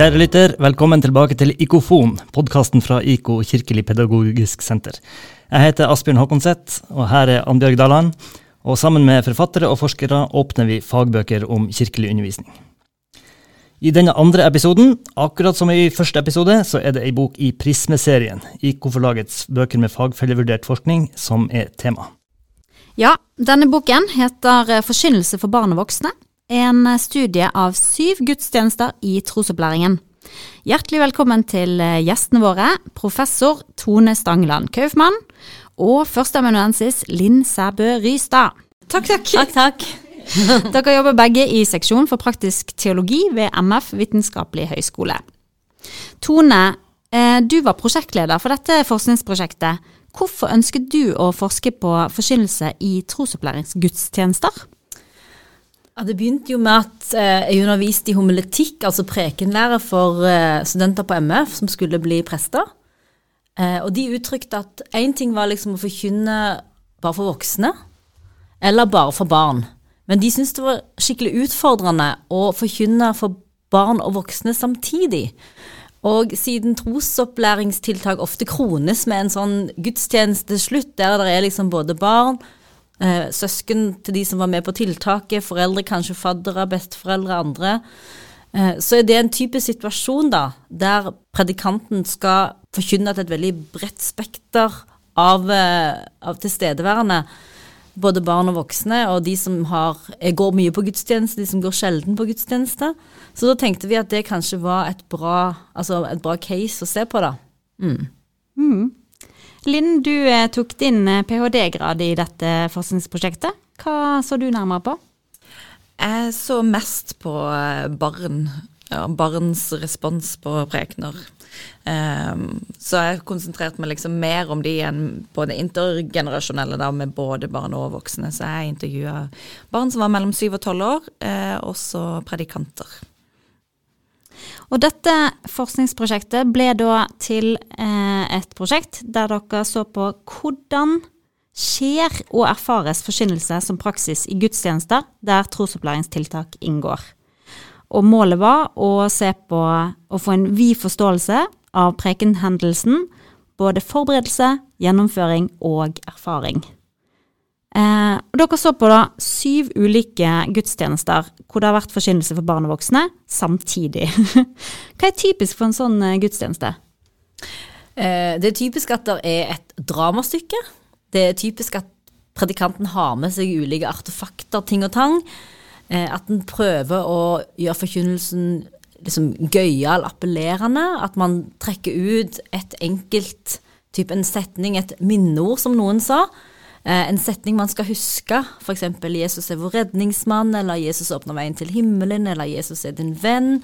Kjære lytter, velkommen tilbake til Ikofon, podkasten fra IKO kirkelig pedagogisk senter. Jeg heter Asbjørn Håkonseth, og her er Annbjørg Daland. Og sammen med forfattere og forskere åpner vi fagbøker om kirkelig undervisning. I denne andre episoden, akkurat som i første episode, så er det ei bok i Prismeserien, IKO-forlagets bøker med fagfellevurdert forskning, som er tema. Ja, denne boken heter Forkynnelse for barn og voksne en studie av syv gudstjenester i trosopplæringen. Hjertelig velkommen til eh, gjestene våre, professor Tone Stangeland Kaufmann og førsteamanuensis Linn Sæbø Rystad. Takk, takk. Takk, takk. Dere jobber begge i seksjon for praktisk teologi ved MF Vitenskapelig høgskole. Tone, eh, du var prosjektleder for dette forskningsprosjektet. Hvorfor ønsket du å forske på forkynnelse i trosopplæringsgudstjenester? Ja, det begynte jo med at eh, jeg underviste i homiletikk, altså prekenlære for eh, studenter på MF som skulle bli prester. Eh, og de uttrykte at én ting var liksom å forkynne bare for voksne, eller bare for barn. Men de syntes det var skikkelig utfordrende å forkynne for barn og voksne samtidig. Og siden trosopplæringstiltak ofte krones med en sånn gudstjeneste slutt, der det er liksom både barn, søsken til de som var med på tiltaket, foreldre, kanskje faddere, besteforeldre, andre. Eh, så er det en type situasjon da, der predikanten skal forkynne til et veldig bredt spekter av, eh, av tilstedeværende. Både barn og voksne, og de som har, går mye på gudstjeneste, de som går sjelden på gudstjeneste. Så da tenkte vi at det kanskje var et bra, altså et bra case å se på, da. Mm. Mm. Linn, du eh, tok din eh, ph.d.-grad i dette forskningsprosjektet. Hva så du nærmere på? Jeg så mest på eh, barn. Ja, barns respons på prekener. Um, så jeg konsentrerte meg liksom mer om de enn på det intergenerasjonelle, da, med både barn og voksne. Så jeg intervjua barn som var mellom syv og tolv år, eh, også predikanter. Og dette forskningsprosjektet ble da til eh, et prosjekt der dere så på hvordan skjer og erfares forkynnelse som praksis i gudstjenester der trosopplæringstiltak inngår. Og målet var å se på å få en vid forståelse av prekenhendelsen, både forberedelse, gjennomføring og erfaring. Eh, dere så på da syv ulike gudstjenester hvor det har vært forkynnelse for barn og voksne samtidig. Hva er typisk for en sånn eh, gudstjeneste? Eh, det er typisk at det er et dramastykke. Det er typisk at predikanten har med seg ulike artefakter, ting og tang. Eh, at en prøver å gjøre forkynnelsen liksom gøyal, appellerende. At man trekker ut et enkelt type en setning, et minneord, som noen sa en setning man skal huske, f.eks. 'Jesus er vår redningsmann', eller 'Jesus åpner veien til himmelen', eller 'Jesus er din venn',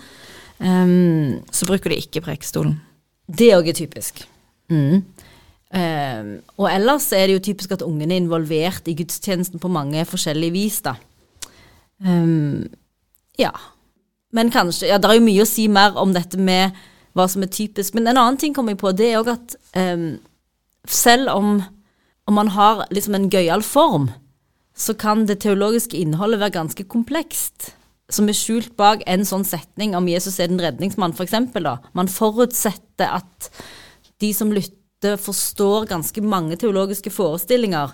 um, så bruker de ikke prekestolen. Det òg er typisk. Mm. Um, og ellers er det jo typisk at ungene er involvert i gudstjenesten på mange forskjellige vis, da. Um, ja. Men kanskje Ja, det er jo mye å si mer om dette med hva som er typisk. Men en annen ting kommer jeg på, det er òg at selv om om man har liksom en gøyal form, så kan det teologiske innholdet være ganske komplekst. Som er skjult bak en sånn setning om Jesus er den redningsmann, f.eks. For Man forutsetter at de som lytter, forstår ganske mange teologiske forestillinger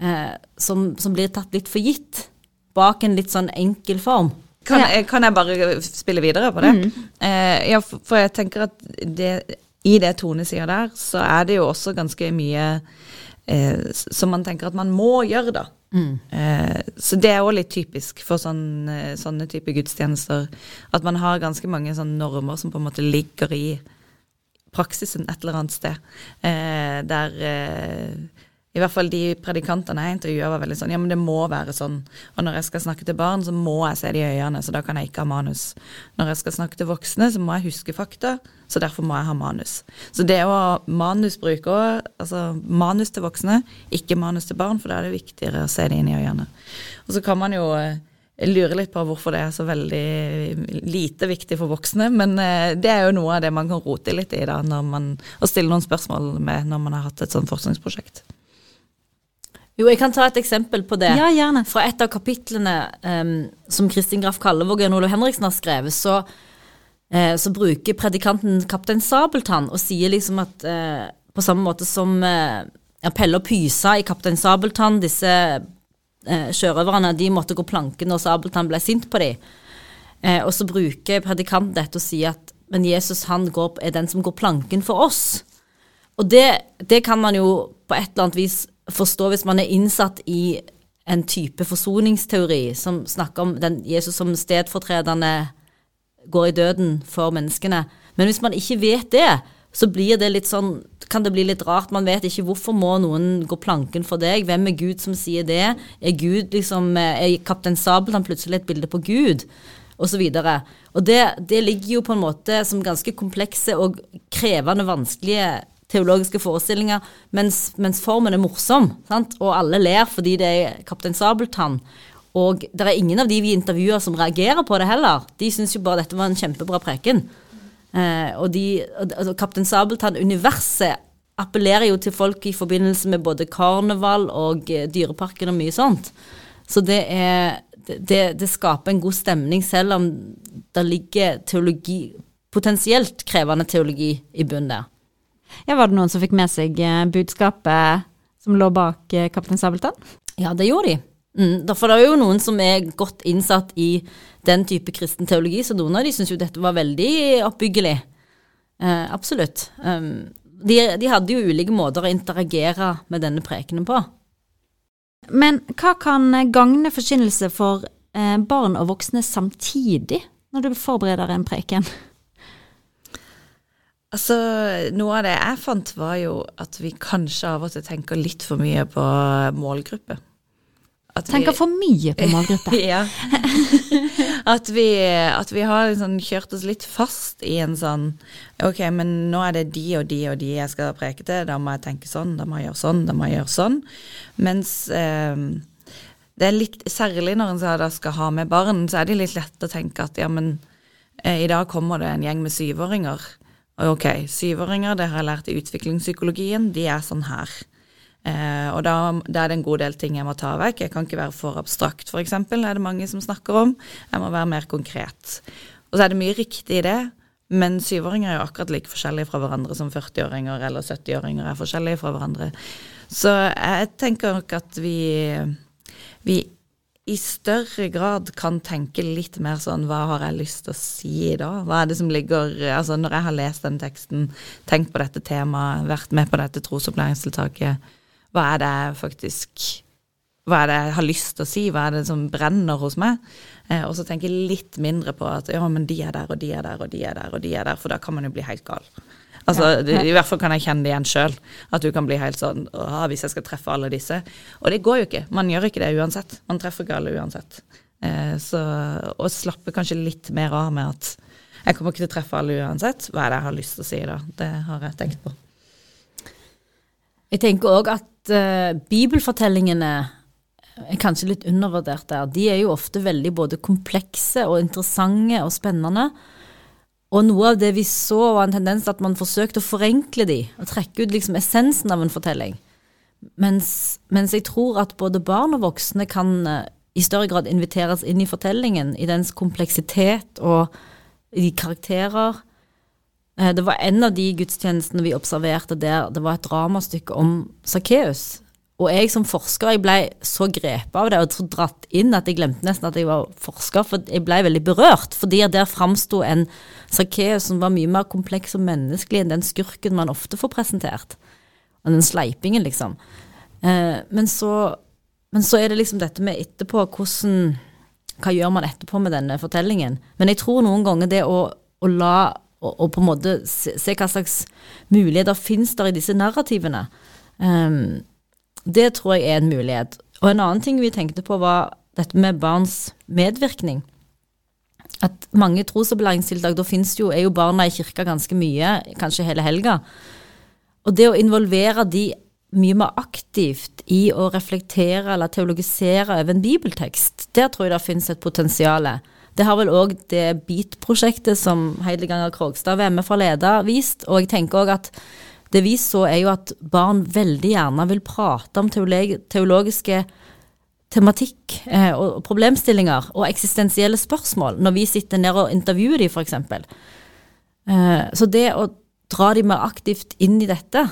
eh, som, som, blir tatt litt for gitt bak en litt sånn enkel form. Kan, kan jeg bare spille videre på det? Mm. Eh, ja, for, for, jeg tenker at det, i det Tone sier der, så er det jo også ganske mye eh, som man tenker at man må gjøre, da. Mm. Eh, så det er òg litt typisk for sånne, sånne type gudstjenester. At man har ganske mange sånne normer som på en måte ligger i praksisen et eller annet sted. Eh, der eh, i hvert fall de predikantene jeg intervjuet var veldig sånn ja, men det må være sånn. Og når jeg skal snakke til barn, så må jeg se de i øynene, så da kan jeg ikke ha manus. Når jeg skal snakke til voksne, så må jeg huske fakta, så derfor må jeg ha manus. Så det å ha manusbruk òg, altså manus til voksne, ikke manus til barn, for da er det viktigere å se de inn i øynene. Og så kan man jo eh, litt på hvorfor det er så veldig lite viktig for voksne, men eh, det er jo noe av det man kan rote litt i da, når man, og stille noen spørsmål med når man har hatt et sånt forskningsprosjekt. Jo, jeg kan ta et eksempel på det. Ja, gjerne. Fra et av kapitlene um, som Kristin Graff Kallevåg og Jan Olav Henriksen har skrevet, så uh, så bruker predikanten kaptein Sabeltann og sier liksom at uh, på samme måte som uh, Pelle og Pysa i Kaptein Sabeltann, disse uh, sjørøverne, de måtte gå planken når Sabeltann ble sint på dem. Og så bruker predikanten dette og sier at men Jesus han går, er den som går planken for oss. Og det, det kan man jo på et eller annet vis forstå hvis man er innsatt i en type forsoningsteori som snakker om den Jesus som stedfortredende går i døden for menneskene. Men hvis man ikke vet det, så det sånn, kan det bli litt rart. Man vet ikke hvorfor må noen gå planken for deg. Hvem er Gud som sier det? Er Gud liksom, er Kaptein Sabeltann plutselig et bilde på Gud? Og så videre. Og det, det ligger jo på en måte som ganske komplekse og krevende, vanskelige teologiske forestillinger, mens, mens formen er morsom. Sant? Og alle ler fordi det er Kaptein Sabeltann. Og det er ingen av de vi intervjuer som reagerer på det heller. De syns jo bare dette var en kjempebra preken. Eh, og de, altså, Kaptein Sabeltann-universet appellerer jo til folk i forbindelse med både karneval og eh, Dyreparken og mye sånt. Så det er det, det, skaper en god stemning, selv om det ligger teologi, potensielt krevende teologi i bunnen der. Ja, Var det noen som fikk med seg eh, budskapet som lå bak eh, Kaptein Sabeltann? Ja, det gjorde de. Mm, det er jo noen som er godt innsatt i den type kristen teologi, så noen av de syns jo dette var veldig oppbyggelig. Eh, absolutt. Um, de, de, hadde jo ulike måter å interagere med denne prekenen på. Men hva kan gagne forkynnelse for eh, barn og voksne samtidig, når du forbereder en preken? Altså, Noe av det jeg fant, var jo at vi kanskje av og til tenker litt for mye på målgruppe. At Tenker for mye på målgruppe. ja. At vi, at vi har liksom kjørt oss litt fast i en sånn Ok, men nå er det de og de og de jeg skal preke til. Da må jeg tenke sånn, da må jeg gjøre sånn, da må jeg gjøre sånn. Mens eh, det er litt Særlig når en da skal ha med barn, så er det litt lett å tenke at ja, men eh, i dag kommer det en gjeng med syvåringer. Ok, syvåringer, det har jeg lært i utviklingspsykologien, de er sånn her. Eh, og da, da, er det en god del ting jeg må ta vekk. Jeg kan ikke være for abstrakt, f.eks., er det mange som snakker om. Jeg må være mer konkret. Og så er det mye riktig i det, men syvåringer er jo akkurat like forskjellige fra hverandre som 40-åringer eller 70-åringer er forskjellige fra hverandre. Så jeg tenker nok at vi, vi i større grad kan tenke litt mer sånn hva har jeg lyst til å si da? Hva er det som ligger Altså når jeg har lest den teksten, tenkt på dette temaet, vært med på dette trosopplæringstiltaket, hva er det jeg faktisk Hva er det jeg har lyst til å si? Hva er det som brenner hos meg? Eh, og så tenke litt mindre på at ja, men de er der, og de er der, og de er der, og de er der, for da kan man jo bli helt gal. Altså, ja. I hvert fall kan jeg kjenne det igjen sjøl. At du kan bli helt sånn Hvis jeg skal treffe alle disse. Og det går jo ikke. Man gjør ikke det uansett. Man treffer ikke alle uansett. Eh, så å slappe kanskje litt mer av med at jeg kommer ikke til å treffe alle uansett. Hva er det jeg har lyst til å si da? Det har jeg tenkt på. Jeg tenker òg at uh, bibelfortellingene er kanskje litt undervurdert der. De er jo ofte veldig både komplekse og interessante og spennende. Og noe av det vi så, var en tendens til at man forsøkte å forenkle de, og trekke ut liksom essensen av en fortelling. Mens, mens, jeg tror at både barn og voksne kan uh, i større grad inviteres inn i fortellingen, i dens kompleksitet og i karakterer. Eh, det var en av de gudstjenestene vi observerte der det var et dramastykke om Sakkeus. Og jeg som forsker jeg ble så grepet av det og så dratt inn at jeg glemte nesten at jeg var forsker, for jeg ble veldig berørt. Fordi der framsto en Sakkeus som var mye mer kompleks og menneskelig enn den skurken man ofte får presentert. Og den sleipingen, liksom. Eh, men så, men så er det liksom dette med etterpå, hvordan Hva gjør man etterpå med denne fortellingen? Men jeg tror noen ganger det å, å la og, og, på en måte se, se hva slags muligheter finnes der i disse narrativene. Um, det tror jeg er en mulighet. Og en annen ting vi tenkte på, var dette med barns medvirkning. At mange trosopplæringstiltak, da finnes jo, er jo barna i kirka ganske mye, kanskje hele helga. Og det å involvere de mye mer aktivt i å reflektere eller teologisere over en bibeltekst, der tror jeg det finnes et potensial. Det har vel òg det BEAT-prosjektet som Heideganger Krogstad ved fra leder, vist. Og jeg tenker òg at det vi så, er jo at barn veldig gjerne vil prate om teologiske tematikk eh, og problemstillinger og eksistensielle spørsmål når vi sitter ned og intervjuer dem, f.eks. Eh, så det å dra de mer aktivt inn i dette,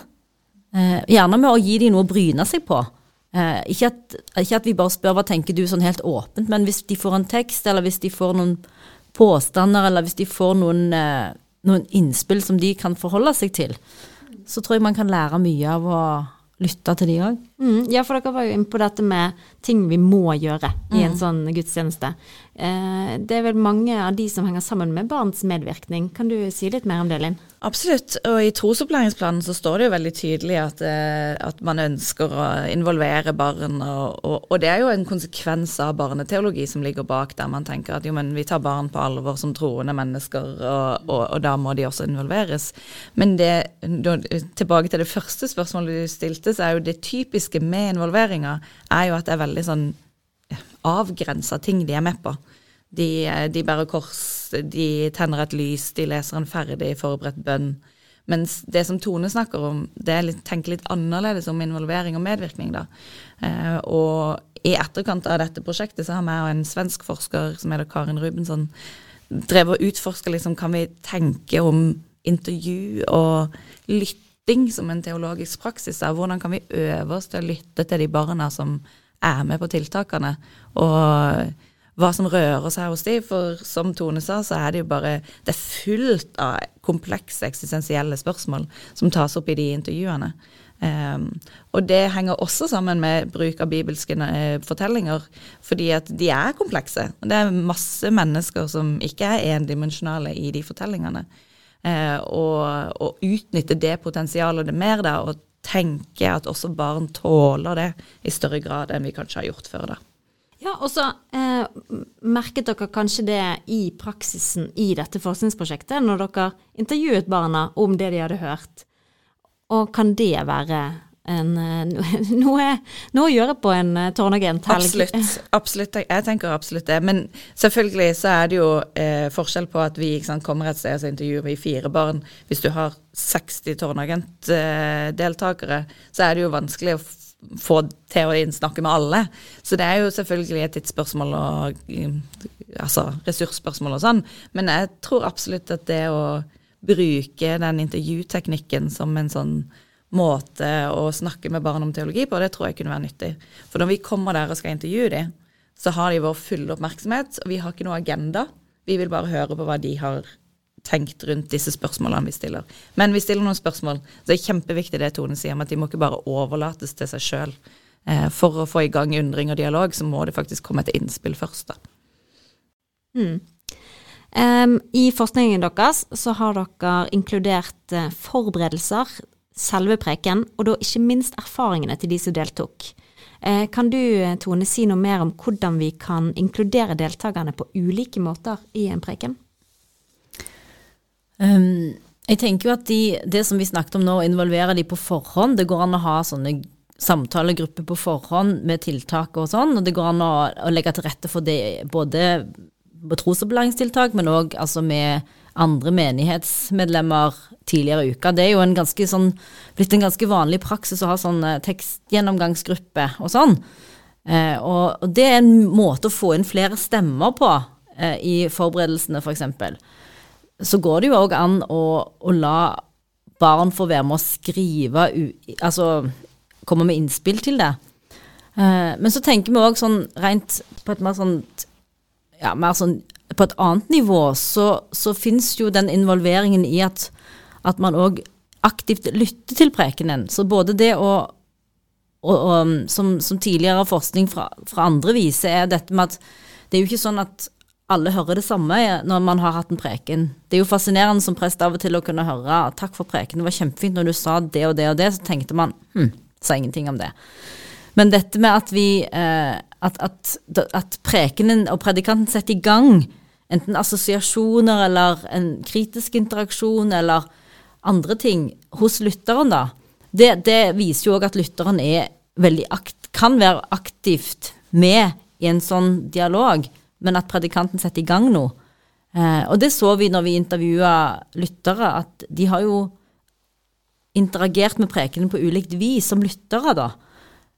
eh, gjerne med å gi de noe å bryne seg på. Eh, ikke, at, ikke at vi bare spør hva tenker du sånn helt åpent, men hvis de får en tekst, eller hvis de får noen påstander, eller hvis de får noen, eh, noen innspill som de kan forholde seg til, så tror jeg man kan lære mye av å lytte til de òg. Mm, ja, for dere var jo inne på dette med ting vi må gjøre i en sånn gudstjeneste. Eh, det er vel mange av de som henger sammen med barns medvirkning. Kan du si litt mer om det, Linn? Absolutt. Og i trosopplæringsplanen så står det jo veldig tydelig at, eh, at man ønsker å involvere barn. Og, og, og det er jo en konsekvens av barneteologi som ligger bak, der man tenker at jo, men vi tar barn på alvor som troende mennesker, og, og, da må de også involveres. Men det, tilbake til det første spørsmålet du stilte, så er jo det typiske med involveringa er jo at det er veldig sånn avgrensa ting de er med på. De, de bærer kors, de tenner et lys, de leser en ferdig forberedt bønn. Mens det som Tone snakker om, det er litt, tenker litt annerledes om involvering og medvirkning. da. Eh, og i etterkant av dette prosjektet så har vi og en svensk forsker som heter Karin Rubensson drevet og utforska liksom, kan vi tenke om intervju og lytting som en teologisk praksis. Da. Hvordan kan vi øve oss til å lytte til de barna som er med på tiltakene, og hva som rører seg hos dem. for som Tone sa, så er det jo bare Det er fullt av komplekse eksistensielle spørsmål som tas opp i de intervjuene. Um, og det henger også sammen med bruk av bibelske uh, fortellinger, fordi at de er komplekse. Det er masse mennesker som ikke er endimensjonale i de fortellingene. Uh, og, og utnytte det potensialet det er mer der, og tenke at også barn tåler det i større grad enn vi kanskje har gjort før. da. Ja, og så eh, merket dere kanskje det i praksisen i dette forskningsprosjektet, når dere intervjuet barna om det de hadde hørt. Og kan det være en, eh, noe, noe, å gjøre på en uh, tårnagent-helg? Absolutt. absolutt. Jeg tenker absolutt det. Men selvfølgelig så er det jo eh, forskjell på at vi sant, kommer et sted og så intervjuer vi fire barn. Hvis du har 60 tårnagent-deltakere, eh, så er det jo vanskelig å få til å snakke med alle. Så det er jo selvfølgelig et tidsspørsmål og altså ressursspørsmål og sånn. Men jeg tror absolutt at det å bruke den intervjuteknikken som en sånn måte å snakke med barn om teologi på, det tror jeg kunne være nyttig. For når vi kommer der og skal intervjue dem, så har de vår fulle oppmerksomhet, og vi har ikke noe agenda. Vi vil bare høre på hva de har tenkt rundt disse spørsmålene vi stiller. Men vi stiller noen spørsmål. Så det er kjempeviktig det Tone sier, om at de må ikke bare overlates til seg sjøl. Eh, for å få i gang undring og dialog, så må det faktisk komme et innspill først. da. Mm. Um, I forskningen deres så har dere inkludert uh, forberedelser, selve preken, og da ikke minst erfaringene til de som deltok. Uh, kan du, Tone, si noe mer om hvordan vi kan inkludere deltakerne på ulike måter i en preken? Um, jeg tenker jo at de, det som vi snakket om nå, å involvere de på forhånd Det går an å ha sånne samtalegrupper på forhånd med tiltak og sånn, og det går an å, å legge til rette for det både på trosopplæringstiltak, men òg altså med andre menighetsmedlemmer tidligere i uka. Det er jo en ganske sånn, blitt en ganske vanlig praksis å ha sånn tekstgjennomgangsgruppe og sånn. Eh, og, og, det er en måte å få inn flere stemmer på eh, i forberedelsene, f.eks. For eksempel så går det jo òg an å, å, la barn få være med å skrive, altså komme med innspill til det. Uh, men så tenker vi òg sånn rent på et mer sånt ja, mer sånn på et annet nivå, så, så fins jo den involveringen i at, at man òg aktivt lytter til prekenen. Så både det å og, og, som, som, tidligere forskning fra, fra andre viser, er dette med at det er jo ikke sånn at alle hører det samme når man har hatt en preken. Det er jo fascinerende som prest av og til å kunne høre 'takk for preken, det var kjempefint når du sa det og det og det', så tenkte man hm, sa ingenting om det. Men dette med at vi eh, at, at, at, prekenen og predikanten setter i gang enten assosiasjoner eller en kritisk interaksjon eller andre ting hos lytteren, da, det, det viser jo òg at lytteren er akt, kan være aktivt med i en sånn dialog men at predikanten setter i gang noe. Eh, og det så vi når vi intervjua lyttere, at de har jo interagert med prekenen på ulikt vis som lyttere, da.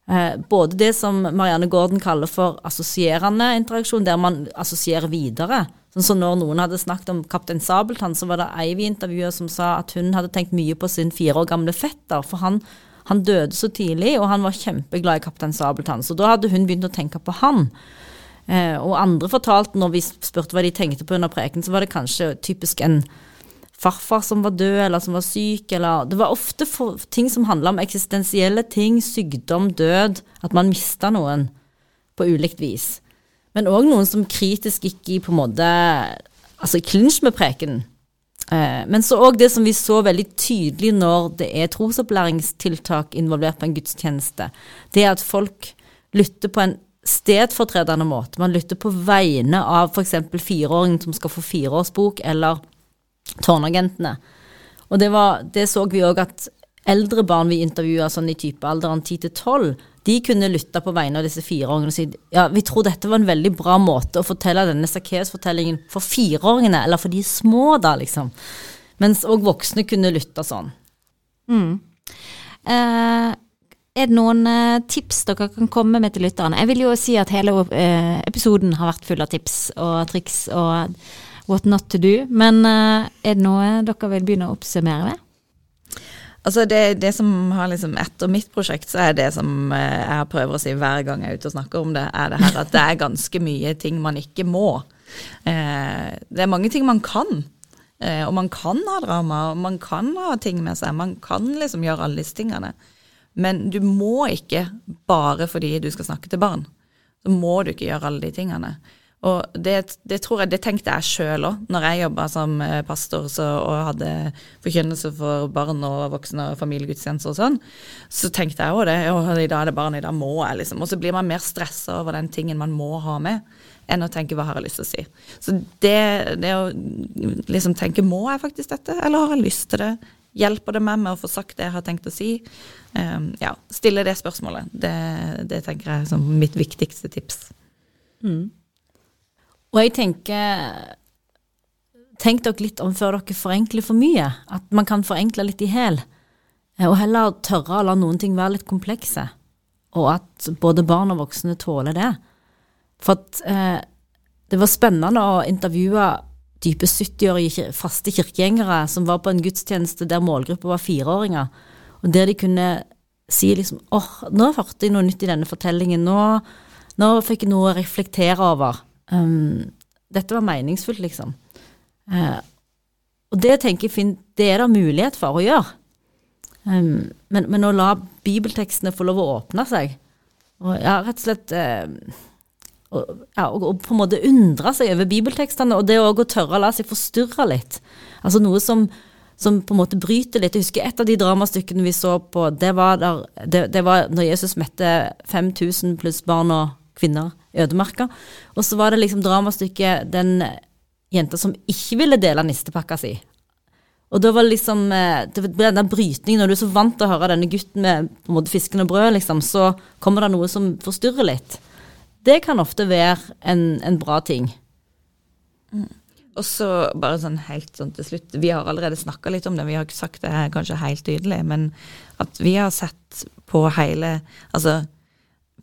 Eh, både det som Marianne Gordon kaller for assosierende interaksjon, der man assosierer videre. Sånn som når noen hadde snakket om Kaptein Sabeltann, så var det ei vi intervjua som sa at hun hadde tenkt mye på sin fire år gamle fetter, for han, han døde så tidlig, og han var kjempeglad i Kaptein Sabeltann. Så da hadde hun begynt å tenke på han. Eh, og andre fortalte, når vi spurte hva de tenkte på under preken, så var det kanskje typisk en farfar som var død, eller som var syk, eller Det var ofte ting som handla om eksistensielle ting, sykdom, død, at man mista noen på ulikt vis. Men òg noen som kritisk gikk i på en måte Altså i klinsj med preken. Eh, men så òg det som vi så veldig tydelig når det er trosopplæringstiltak involvert på en gudstjeneste, det er at folk lytter på en stedfortredende måte. Man lytter på vegne av f.eks. fireåringen som skal få fireårsbok, eller Tårnagentene. Og det, var, det så vi òg at eldre barn vi intervjua sånn i typealderen 10 til 12, de kunne lytte på vegne av disse fireåringene og si ja, vi tror dette var en veldig bra måte å fortelle denne Sakkeus-fortellingen for fireåringene, eller for de små, da, liksom. Mens òg voksne kunne lytte sånn. Mm. Eh, er det noen eh, tips dere kan komme med til lytterne? Jeg vil jo si at hele eh, episoden har vært full av tips og triks og what not to do. Men uh, er det noe dere vil begynne å oppsummere med? Altså det, det, som har liksom Etter mitt prosjekt, så er det som eh, jeg prøver å si hver gang jeg er ute og snakker om det, er det her at det er ganske mye ting man ikke må. Eh, det er mange ting man kan. Eh, og man kan ha drama, og man kan ha ting med seg. Man kan liksom gjøre alle disse tingene. Men du må ikke, bare fordi du skal snakke til barn, så må du ikke gjøre alle de tingene. Og det, det, tror jeg, det tenkte jeg sjøl òg, når jeg jobba som eh, pastor så, og hadde forkynnelse for barn og voksne og familiegudstjenester og sånn. Så tenkte jeg òg det. og i dag er det barn, i dag må jeg, liksom. Og så blir man mer stressa over den tingen man må ha med, enn å tenke hva har jeg lyst til å si. Så det, det å liksom tenke må jeg faktisk dette, eller har jeg lyst til det? Hjelper det meg med å få sagt det jeg har tenkt å si? Um, ja, stille det spørsmålet. Det, det tenker jeg som mitt viktigste tips. Mm. Og jeg tenker Tenk dere litt om før dere forenkler for mye. At man kan forenkle litt i hæl. Og heller tørre å la noen ting være litt komplekse. Og at både barn og voksne tåler det. For at eh, det var spennende å intervjue dype 70-årige faste kirkegjengere som var på en gudstjeneste der målgruppa var fireåringer, og der de kunne si liksom åh, oh, nå hørte jeg noe nytt i denne fortellingen, nå, nå fikk jeg noe å reflektere over. Um, dette var meningsfullt, liksom. Uh, og det tenker jeg det er det mulighet for å gjøre. Um, men, men, å la bibeltekstene få lov å åpne seg, og ja, rett og slett uh, og, ja, og, og, på en måte undre seg over bibeltekstene, og det å tørre å la seg forstyrre litt. Altså noe som, som, på en måte bryter litt. Jeg husker et av de dramastykkene vi så på, det var, der, det, det var når Jesus mette 5000 pluss barn og kvinner ødemarka. Og så var det liksom dramastykket den jenta som ikke ville dele nistepakka si. Og da var det liksom eh, det ble den brytningen, når du er så vant til å høre denne gutten med på en måte fisken og brød, liksom, så kommer det noe som forstyrrer litt. Det kan ofte være en, en bra ting. Mm. Og så bare sånn helt sånn til slutt, vi har allerede snakka litt om det, vi har ikke sagt det kanskje helt tydelig, men at vi har sett på hele Altså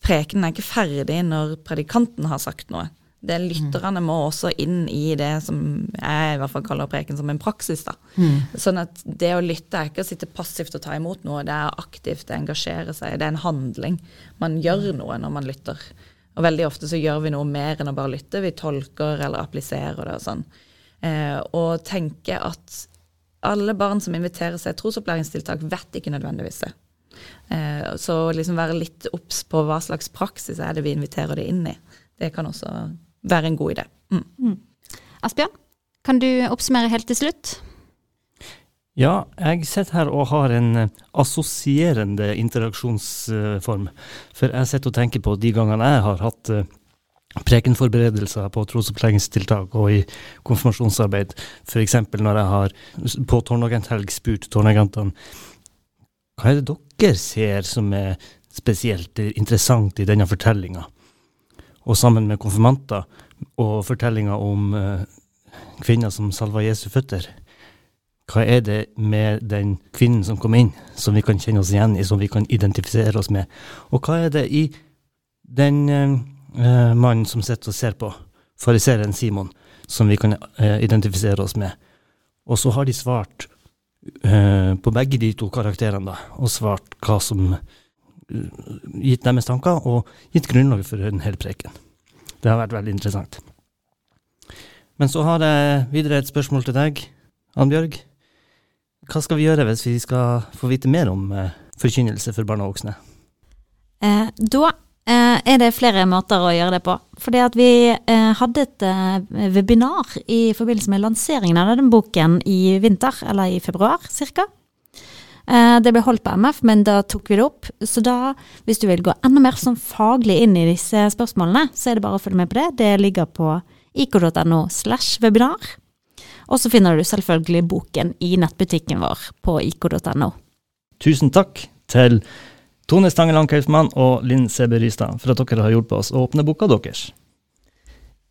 prekenen er ikke ferdig når predikanten har sagt noe. Det Lytterne må også inn i det som jeg i hvert fall kaller preken som en praksis. da. Mm. Sånn at det å lytte er ikke å sitte passivt og ta imot noe, det er aktivt, det engasjere seg, det er en handling. Man gjør noe når man lytter. Og veldig ofte så gjør vi noe mer enn å bare lytte, vi tolker eller appliserer det og sånn. Eh, og tenker at alle barn som inviterer seg trosopplæringstiltak, vet ikke nødvendigvis det. Eh, så liksom være litt obs på hva slags praksis er det vi inviterer det inn i. Det kan også være en god idé. Mm. Mm. Asbjørn, kan du oppsummere helt til slutt? Ja, jeg sitter her og har en eh, assosierende interaksjonsform. For jeg sitter og tenker på de gangene jeg har hatt eh, prekenforberedelser på trosopplæringstiltak og i konfirmasjonsarbeid. F.eks. når jeg har på tårnagenthelg spurt tårnagentene hva er det dere ser som er spesielt interessant i denne fortellinga? Og sammen med konfirmanter og fortellinga om uh, kvinner som salva Jesu føtter, hva er det med den kvinnen som kom inn, som vi kan kjenne oss igjen i, som vi kan identifisere oss med? Og hva er det i den uh, mannen som sitter og ser på, fariseeren Simon som vi kan eh, identifisere oss med. Og så har de svart eh, på begge de to karakterene, da, og svart hva som eh, Gitt deres tanker, og gitt grunnlaget for en hel preken. Det har vært veldig interessant. Men så har jeg videre et spørsmål til deg, Annbjørg. Hva skal vi gjøre hvis vi skal få vite mer om eh, forkynnelse for barn og voksne? Eh, da eh, er det flere måter å gjøre det på. Fordi at vi eh, hadde et eh, webinar i forbindelse med lanseringen av den boken i vinter, eller i februar ca. Eh, det ble holdt på MF, men da tok vi det opp. Så da, hvis du vil gå enda mer sånn faglig inn i disse spørsmålene, så er det bare å følge med på det. Det ligger på ik.no slash webinar. Og så finner du selvfølgelig boken i nettbutikken vår på ik.no. Tusen takk til Tone Stangeland Kaufmann og Linn Sebe Rystad for at dere har hjulpet oss å åpne boka deres.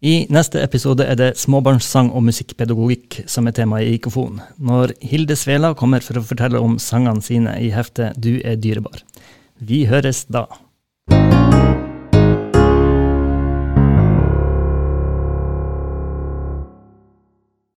I neste episode er det småbarnssang og musikkpedagogikk som er tema i Ikofon, når Hilde Svela kommer for å fortelle om sangene sine i heftet Du er dyrebar. Vi høres da.